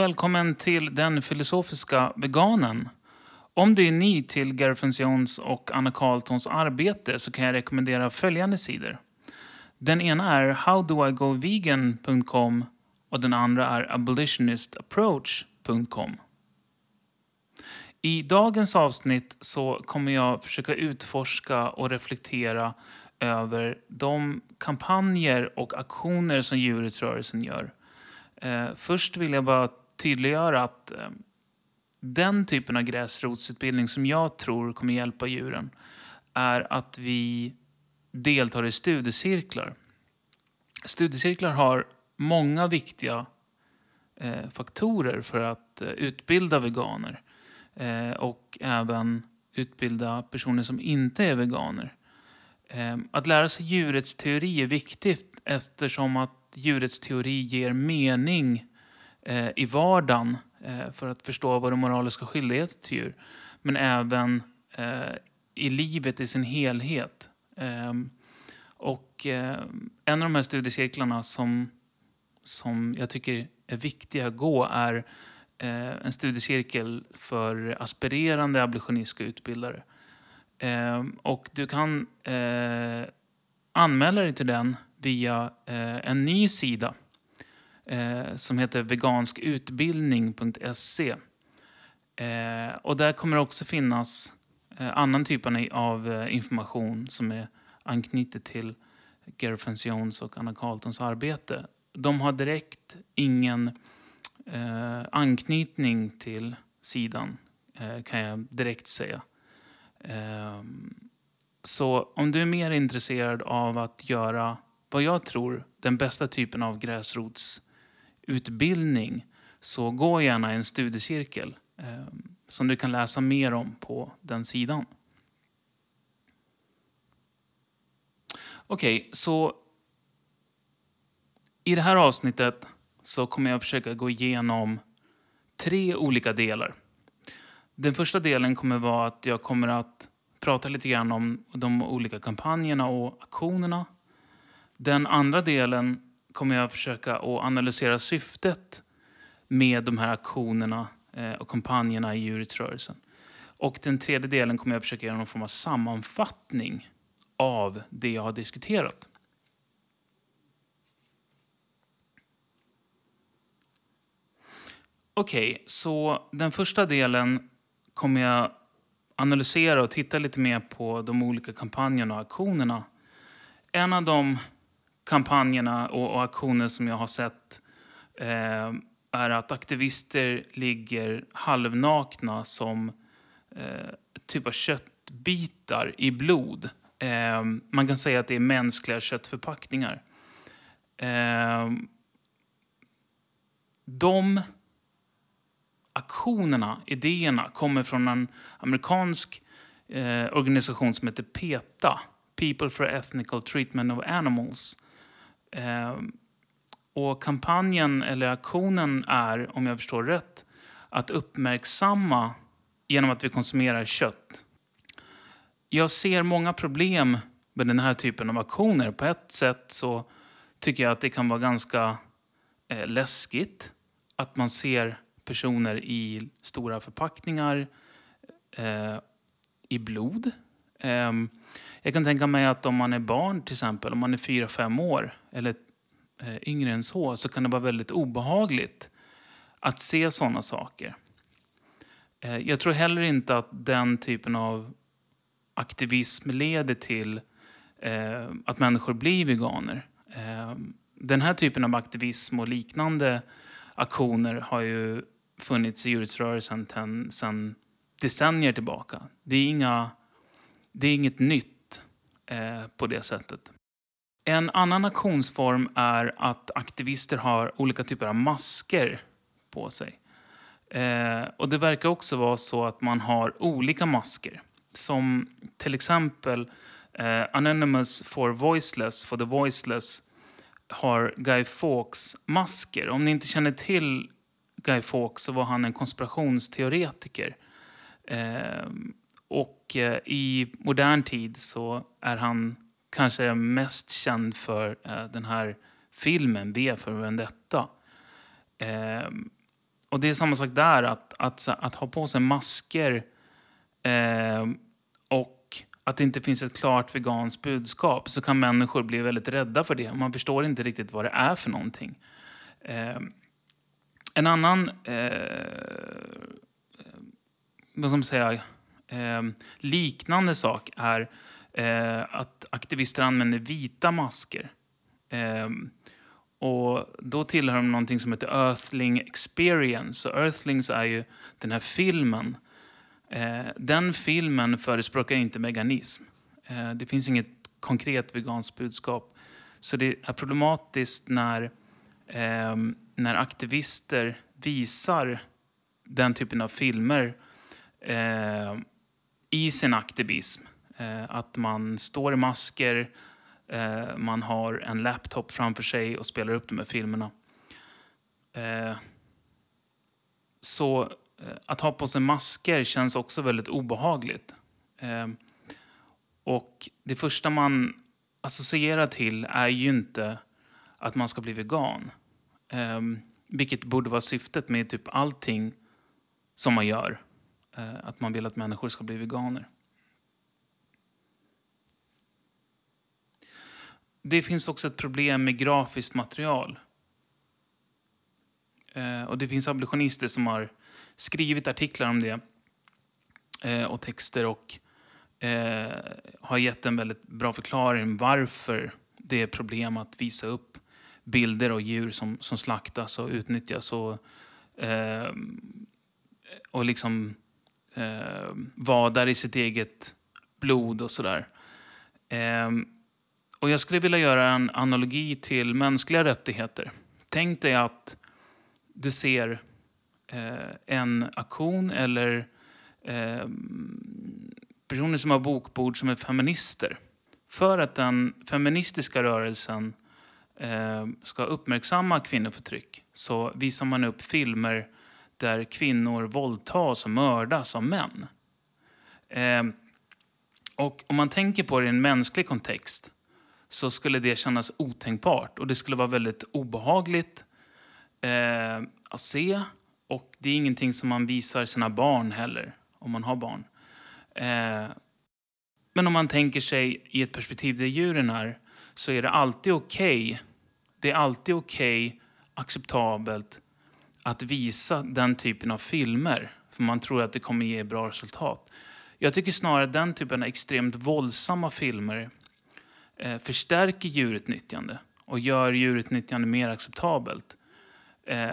välkommen till Den filosofiska veganen. Om du är ny till Gareth Jones och Anna Carltons arbete så kan jag rekommendera följande sidor. Den ena är howdoigovegan.com och den andra är abolitionistapproach.com. I dagens avsnitt så kommer jag försöka utforska och reflektera över de kampanjer och aktioner som djurrättsrörelsen gör. Eh, först vill jag bara tydliggöra att eh, den typen av gräsrotsutbildning som jag tror kommer hjälpa djuren är att vi deltar i studiecirklar. Studiecirklar har många viktiga eh, faktorer för att eh, utbilda veganer och även utbilda personer som inte är veganer. Att lära sig djurrättsteori är viktigt eftersom att djurrättsteori ger mening Eh, i vardagen eh, för att förstå vad de moraliska skyldigheter till djur. Men även eh, i livet i sin helhet. Ehm, och eh, en av de här studiecirklarna som, som jag tycker är viktiga att gå är en studiecirkel för aspirerande abolitionistiska utbildare. Ehm, och du kan anmäla dig till den via eh, en ny sida eh, som heter veganskutbildning.se. Eh, och där kommer det också finnas eh, annan typ av eh, information som är anknutet till Gareth Jones och Anna Carltons arbete. De har direkt ingen eh, anknytning till sidan, eh, kan jag direkt säga. Eh, så om du är mer intresserad av att göra vad jag tror den bästa typen av gräsrots utbildning så gå gärna en studiecirkel eh, som du kan läsa mer om på den sidan. Okej, okay, så i det här avsnittet så kommer jag försöka gå igenom tre olika delar. Den första delen kommer vara att jag kommer att prata lite grann om de olika kampanjerna och aktionerna den andra delen kommer jag försöka att analysera syftet med de här aktionerna eh, och kampanjerna i djurrättsrörelsen. Och den tredje delen kommer jag försöka göra någon form av sammanfattning av det jag har diskuterat. Okej, okay, så den första delen kommer jag analysera och titta lite mer på de olika kampanjerna och aktionerna. En av de kampanjerna och, och aktioner som jag har sett eh, är att aktivister ligger halvnakna som eh, typ av köttbitar i blod. Eh, man kan säga att det är mänskliga köttförpackningar. Eh, de aktionerna, idéerna, kommer från en amerikansk eh, organisation som heter PETA. People for Ethnical Treatment of Animals. Eh, och kampanjen, eller aktionen, är, om jag förstår rätt, att uppmärksamma genom att vi konsumerar kött. Jag ser många problem med den här typen av aktioner. På ett sätt så tycker jag att det kan vara ganska eh, läskigt att man ser personer i stora förpackningar eh, i blod. Ehm, jag kan tänka mig att om man är barn till exempel, om man är 4-5 år eller eh, yngre än så, så kan det vara väldigt obehagligt att se sådana saker. Eh, jag tror heller inte att den typen av aktivism leder till eh, att människor blir veganer. Ehm, den här typen av aktivism och liknande aktioner har ju funnits i djurrättsrörelsen sedan decennier tillbaka. Det är, inga, det är inget nytt Eh, på det sättet. En annan aktionsform är att aktivister har olika typer av masker på sig. Eh, och Det verkar också vara så att man har olika masker. Som till exempel eh, Anonymous for Voiceless, for the Voiceless har Guy Fawkes masker. Om ni inte känner till Guy Fawkes så var han en konspirationsteoretiker. Eh, och eh, i modern tid så är han kanske mest känd för eh, den här filmen V för Vendetta. Ehm, och det är samma sak där, att, att, att ha på sig masker ehm, och att det inte finns ett klart veganskt budskap så kan människor bli väldigt rädda för det. Man förstår inte riktigt vad det är för någonting. Eh, en annan eh, vad ska man säga, eh, liknande sak är eh, att aktivister använder vita masker. Eh, och då tillhör de någonting som heter Earthling Experience. Och Earthlings är ju den här filmen. Eh, den filmen förespråkar inte veganism. Eh, det finns inget konkret veganskt budskap. Så det är problematiskt när, eh, när aktivister visar den typen av filmer eh, i sin aktivism. Eh, att man står i masker, eh, man har en laptop framför sig och spelar upp de här filmerna. Eh, så eh, att ha på sig masker känns också väldigt obehagligt. Eh, och det första man associerar till är ju inte att man ska bli vegan. Eh, vilket borde vara syftet med typ allting som man gör. Eh, att man vill att människor ska bli veganer. Det finns också ett problem med grafiskt material. Eh, och Det finns abolitionister som har skrivit artiklar om det eh, och texter och eh, har gett en väldigt bra förklaring varför det är problem att visa upp bilder av djur som, som slaktas och utnyttjas och, eh, och liksom eh, vadar i sitt eget blod och sådär. Eh, och jag skulle vilja göra en analogi till mänskliga rättigheter. Tänk dig att du ser eh, en aktion eller eh, personer som har bokbord som är feminister. För att den feministiska rörelsen eh, ska uppmärksamma kvinnoförtryck så visar man upp filmer där kvinnor våldtas och mördas av män. Eh, och om man tänker på det i en mänsklig kontext så skulle det kännas otänkbart och det skulle vara väldigt obehagligt eh, att se. Och det är ingenting som man visar sina barn heller, om man har barn. Eh, men om man tänker sig i ett perspektiv där djuren är, så är det alltid okej. Okay. Det är alltid okej, okay, acceptabelt att visa den typen av filmer. För man tror att det kommer ge bra resultat. Jag tycker snarare att den typen av extremt våldsamma filmer eh, förstärker djurutnyttjande och gör djurutnyttjande mer acceptabelt. Eh,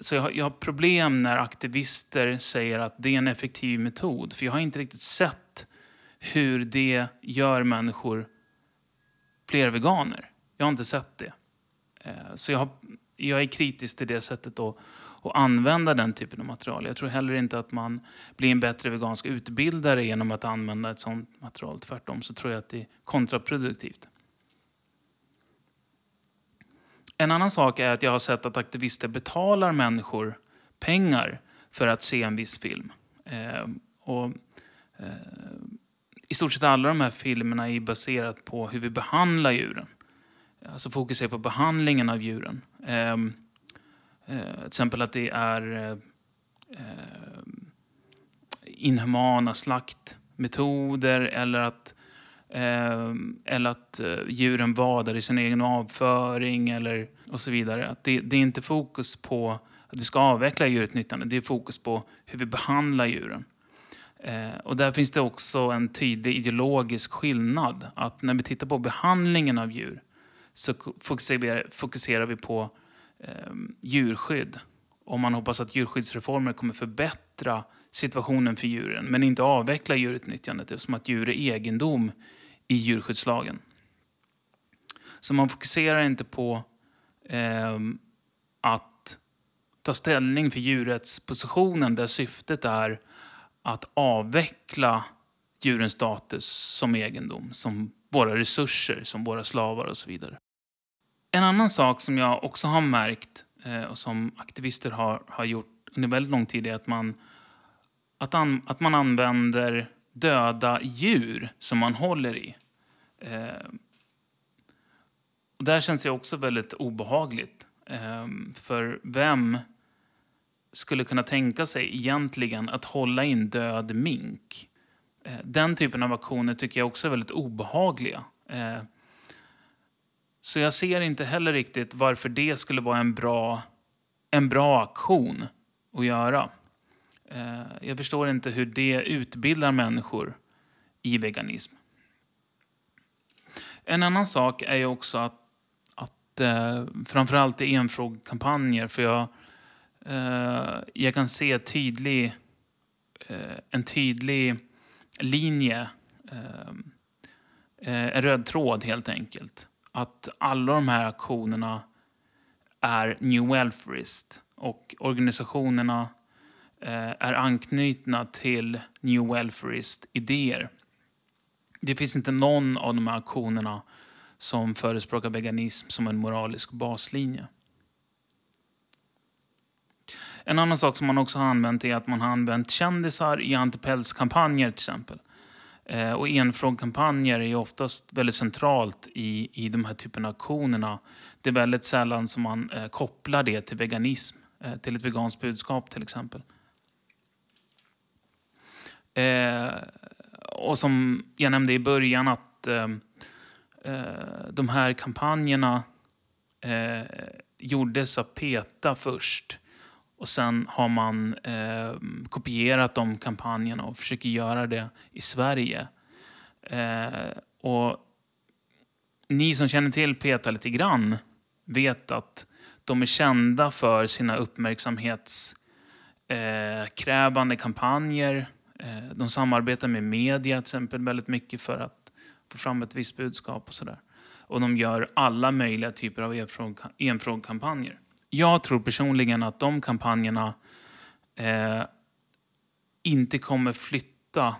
så jag har, jag har, problem när aktivister säger att det är en effektiv metod. För jag har inte riktigt sett hur det gör människor fler veganer. Jag har inte sett det. Eh, så jag har jag är kritisk till det sättet att, att använda den typen av material. Jag tror heller inte att man blir en bättre vegansk utbildare genom att använda ett sånt material. Tvärtom så tror jag att det är kontraproduktivt. En annan sak är att jag har sett att aktivister betalar människor pengar för att se en viss film. Eh, och, eh, I stort sett alla de här filmerna är baserat på hur vi behandlar djuren alltså fokuserar på behandlingen av djuren. Ehm, eh, till exempel att det är eh, eh inhumana slaktmetoder eller att, eh, eller att eh, djuren vadar i sin egen avföring eller, och så vidare. Att det, det är inte fokus på att vi ska avveckla djurutnyttjande, det är fokus på hur vi behandlar djuren. Eh, och där finns det också en tydlig ideologisk skillnad. Att när vi tittar på behandlingen av djur så fokuserar, vi på eh, djurskydd. Och man hoppas att djurskyddsreformer kommer förbättra situationen för djuren men inte avveckla djurutnyttjandet eftersom att djur är egendom i djurskyddslagen. Så man fokuserar inte på eh, att ta ställning för djurrättspositionen där syftet är att avveckla djurens status som egendom, som våra resurser, som våra slavar och så vidare. En annan sak som jag också har märkt eh, och som aktivister har, har gjort under väldigt lång tid är att man, att, an, att man använder döda djur som man håller i. Eh, och där känns det också väldigt obehagligt. Eh, för vem skulle kunna tänka sig egentligen att hålla in död mink. Eh, den typen av aktioner tycker jag också är väldigt obehagliga. Eh, så jag ser inte heller riktigt varför det skulle vara en bra, en bra aktion att göra. Eh, jag förstår inte hur det utbildar människor i veganism. En annan sak är ju också att, att eh, framförallt i enfrågekampanjer, för jag, eh, jag kan se tydlig, eh, en tydlig linje, eh, eh en röd tråd helt enkelt. Att alla de här aktionerna är New Welfarist och organisationerna eh, är anknutna till New Welfarist idéer. Det finns inte någon av de här aktionerna som förespråkar veganism som en moralisk baslinje. En annan sak som man också har använt är att man har använt kändisar i antipälskampanjer till exempel. Eh, och enfrågkampanjer är oftast väldigt centralt i, i de här typen av aktionerna. Det är väldigt sällan som man eh, kopplar det till veganism, eh, till ett veganskt budskap till exempel. Eh, och som jag nämnde i början att eh, eh de här kampanjerna eh, gjordes av PETA först. Och sen har man eh, kopierat de kampanjerna och försöker göra det i Sverige. Eh, och ni som känner till PETA lite grann vet att de är kända för sina uppmärksamhetskrävande eh, kampanjer Eh, de samarbetar med media till exempel väldigt mycket för att få fram ett visst budskap och sådär. Och de gör alla möjliga typer av enfrågekampanjer. Jag tror personligen att de kampanjerna eh, inte kommer flytta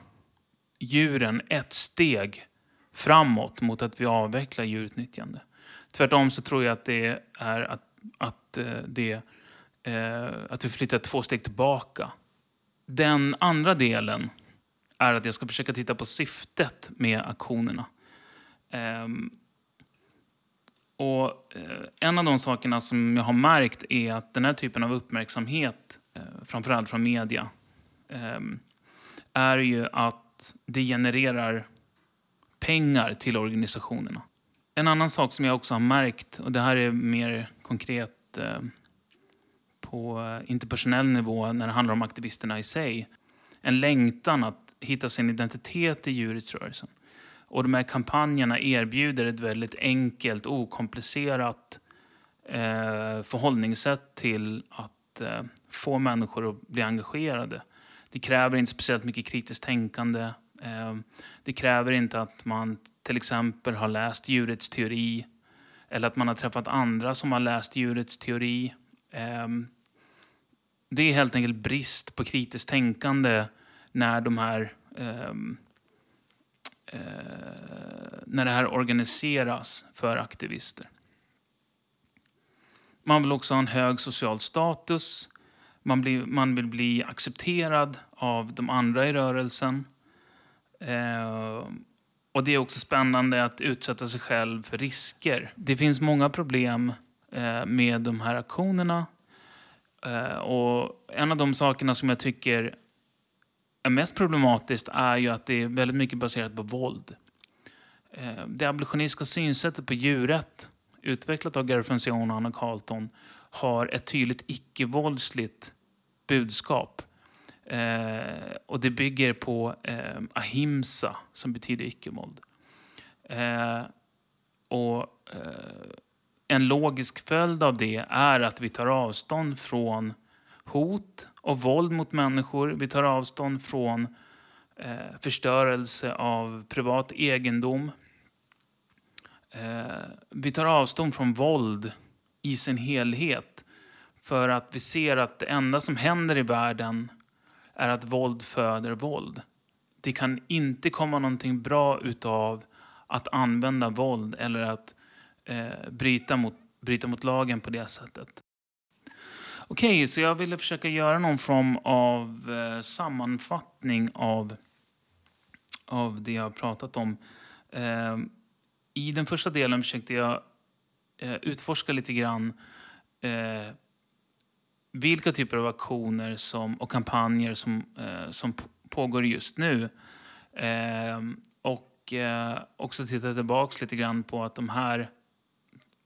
djuren ett steg framåt mot att vi avvecklar djurutnyttjande. Tvärtom så tror jag att det är att, att, eh, det, eh, att vi flyttar två steg tillbaka den andra delen är att jag ska försöka titta på syftet med aktionerna. Eh, och eh, En av de sakerna som jag har märkt är att den här typen av uppmärksamhet, eh, framförallt från media, ehm, är ju att det genererar pengar till organisationerna. En annan sak som jag också har märkt, och det här är mer konkret eh, på interpersonell nivå när det handlar om aktivisterna i sig. En längtan att hitta sin identitet i djurrättsrörelsen. Och de här kampanjerna erbjuder ett väldigt enkelt, okomplicerat eh, förhållningssätt till att eh, få människor att bli engagerade. Det kräver inte speciellt mycket kritiskt tänkande. Eh, det kräver inte att man till exempel har läst djurets teori eller att man har träffat andra som har läst djurets teori. Eh, det är helt enkelt brist på kritiskt tänkande när de här eh, eh, när det här organiseras för aktivister. Man vill också ha en hög social status. Man, blir, man vill bli accepterad av de andra i rörelsen. Eh, och Det är också spännande att utsätta sig själv för risker. Det finns många problem eh, med de här aktionerna Eh, och en av de sakerna som jag tycker Eh, mest problematiskt är ju att det är väldigt mycket baserat på våld. Eh, det abolitionistiska synsättet på djurrätt, utvecklat av Gary Francione och Anna Carlton, har ett tydligt icke-våldsligt budskap. Eh, och det bygger på eh, ahimsa, som betyder icke-våld. Eh, och eh, en logisk följd av det är att vi tar avstånd från hot och våld mot människor. Vi tar avstånd från eh, förstörelse av privat egendom. Eh, vi tar avstånd från våld i sin helhet för att vi ser att det enda som händer i världen är att våld föder våld. Det kan inte komma någonting bra utav att använda våld eller att eh, bryta, mot, bryta mot lagen på det sättet. Okej, okay, så jag ville försöka göra någon form av eh, sammanfattning av, av det jag har pratat om. Eh, I den första delen försökte jag eh, utforska lite grann eh, vilka typer av aktioner som, och kampanjer som, eh, som pågår just nu. Eh, och eh, också titta tillbaka lite grann på att de här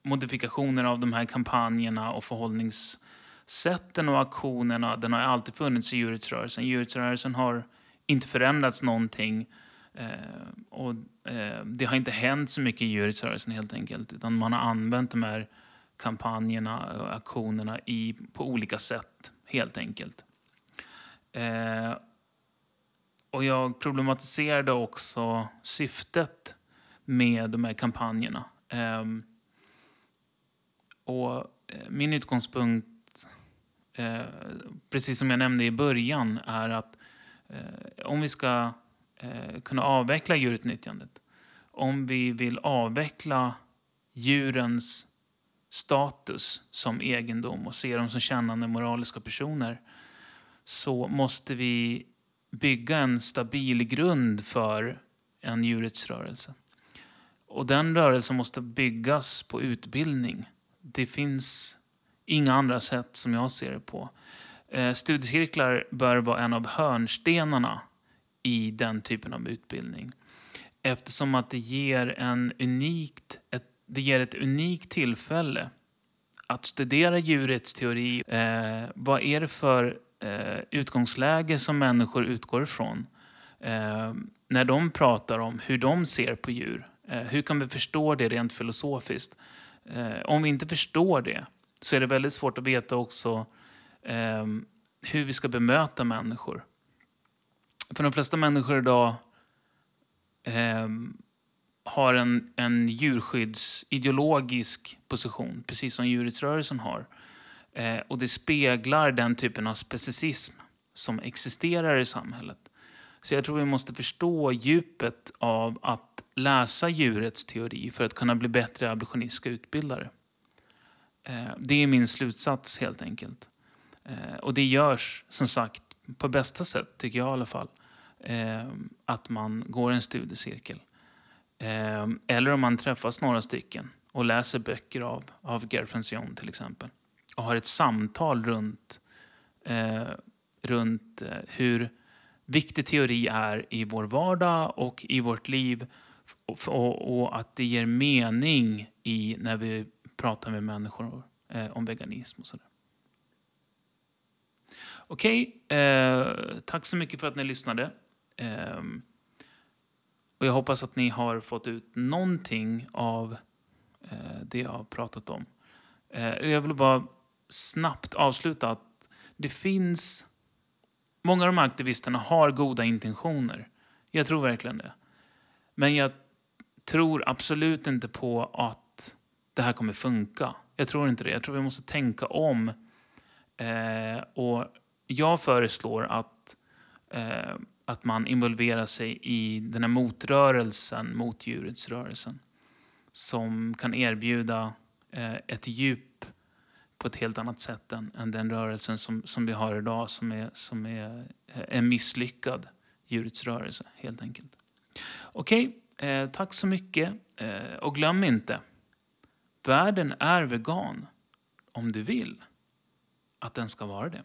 modifikationerna av de här kampanjerna och förhållnings... Sätten och aktionerna, den har alltid funnits i djurrättsrörelsen. Djurrättsrörelsen har inte förändrats någonting. Eh, och, eh, det har inte hänt så mycket i djurrättsrörelsen helt enkelt. Utan man har använt de här kampanjerna och aktionerna i, på olika sätt helt enkelt. Eh, och jag problematiserade också syftet med de här kampanjerna. Ehm, eh, och min utgångspunkt, eh, precis som jag nämnde i början, är att eh, om vi ska eh, kunna avveckla djurutnyttjandet, om vi vill avveckla djurens status som egendom och se dem som kännande moraliska personer så måste vi bygga en stabil grund för en djurrättsrörelse. Och den rörelsen måste byggas på utbildning det finns inga andra sätt som jag ser det på. Eh, studiecirklar bör vara en av hörnstenarna i den typen av utbildning. Eftersom att det ger, en unikt, ett, det ger ett unikt tillfälle att studera djurrättsteori. Eh, vad är det för eh, utgångsläge som människor utgår ifrån? Eh, när de pratar om hur de ser på djur. Eh, hur kan vi förstå det rent filosofiskt? Eh, om vi inte förstår det så är det väldigt svårt att veta också eh, hur vi ska bemöta människor. För de flesta människor idag eh, har en, en djurskyddsideologisk position, precis som djurrättsrörelsen har. Eh, och det speglar den typen av specicism som existerar i samhället. Så jag tror vi måste förstå djupet av att läsa djurets teori för att kunna bli bättre abolitionistiska utbildare. Eh, det är min slutsats helt enkelt. Eh, och det görs som sagt på bästa sätt, tycker jag i alla fall, eh, att man går en studiecirkel. Eller om man träffas några stycken och läser böcker av, av Gerfension till exempel. Och har ett samtal runt, runt hur viktig teori är i vår vardag och i vårt liv och, och, att det ger mening i när vi pratar med människor eh, om veganism och sådär. Okej, okay, eh, tack så mycket för att ni lyssnade. Eh, och jag hoppas att ni har fått ut någonting av eh, det jag har pratat om. Eh, jag vill bara snabbt avsluta att det finns... Många av de här aktivisterna har goda intentioner. Jag tror verkligen det. Men jag tror absolut inte på att det här kommer funka. Jag tror inte det. Jag tror vi måste tänka om. Eh, och jag föreslår att, eh, att man involverar sig i den här motrörelsen mot djurrättsrörelsen. Som kan erbjuda eh, ett djup på ett helt annat sätt än, än den rörelsen som, som vi har idag som är, som är eh, en misslyckad djurets rörelse, helt enkelt. Okej, Eh, tack så mycket. Eh, och glöm inte, världen är vegan om du vill att den ska vara det.